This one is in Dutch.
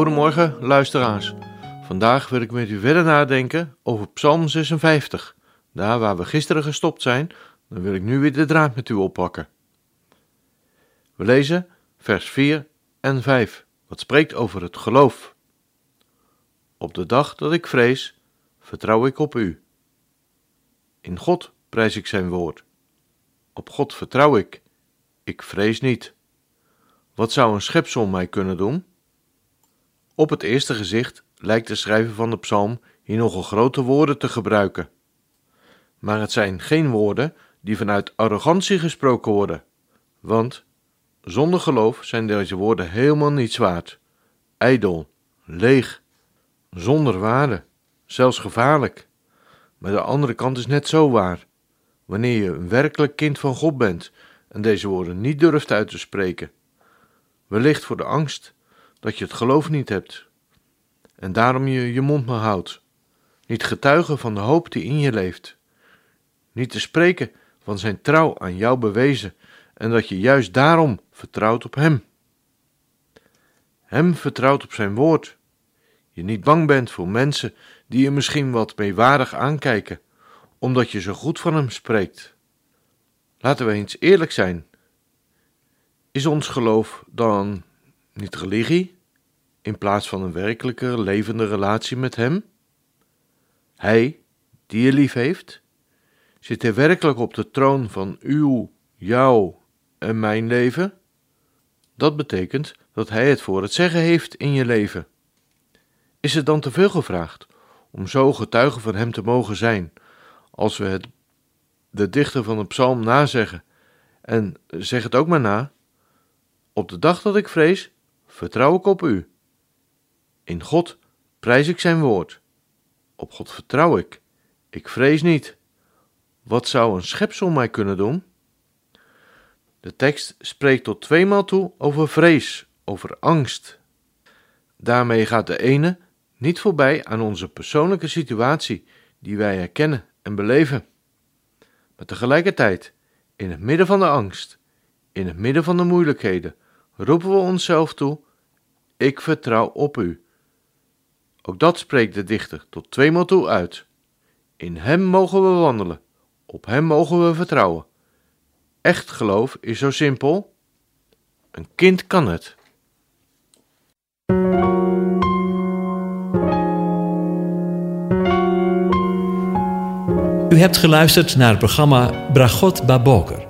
Goedemorgen, luisteraars. Vandaag wil ik met u verder nadenken over Psalm 56. Daar waar we gisteren gestopt zijn, dan wil ik nu weer de draad met u oppakken. We lezen vers 4 en 5, wat spreekt over het geloof. Op de dag dat ik vrees, vertrouw ik op u. In God prijs ik zijn woord. Op God vertrouw ik. Ik vrees niet. Wat zou een schepsel mij kunnen doen? Op het eerste gezicht lijkt de schrijver van de psalm hier nogal grote woorden te gebruiken. Maar het zijn geen woorden die vanuit arrogantie gesproken worden, want zonder geloof zijn deze woorden helemaal niets waard, ijdel, leeg, zonder waarde, zelfs gevaarlijk. Maar de andere kant is net zo waar. Wanneer je een werkelijk kind van God bent en deze woorden niet durft uit te spreken, wellicht voor de angst dat je het geloof niet hebt en daarom je je mond maar houdt, niet getuigen van de hoop die in je leeft, niet te spreken van zijn trouw aan jou bewezen en dat je juist daarom vertrouwt op Hem. Hem vertrouwt op Zijn woord, je niet bang bent voor mensen die je misschien wat meewarig aankijken, omdat je zo goed van Hem spreekt. Laten we eens eerlijk zijn. Is ons geloof dan niet religie? in plaats van een werkelijke, levende relatie met Hem? Hij, die je lief heeft, zit hij werkelijk op de troon van uw, jouw en mijn leven? Dat betekent dat Hij het voor het zeggen heeft in je leven. Is het dan te veel gevraagd om zo getuige van Hem te mogen zijn, als we het de dichter van de psalm nazeggen? En zeg het ook maar na: Op de dag dat ik vrees, vertrouw ik op U. In God prijs ik zijn woord. Op God vertrouw ik. Ik vrees niet. Wat zou een schepsel mij kunnen doen? De tekst spreekt tot tweemaal toe over vrees, over angst. Daarmee gaat de ene niet voorbij aan onze persoonlijke situatie die wij herkennen en beleven. Maar tegelijkertijd, in het midden van de angst, in het midden van de moeilijkheden, roepen we onszelf toe: Ik vertrouw op u. Ook dat spreekt de dichter tot tweemaal toe uit. In Hem mogen we wandelen, op Hem mogen we vertrouwen. Echt geloof is zo simpel. Een kind kan het. U hebt geluisterd naar het programma Bragot Baboker.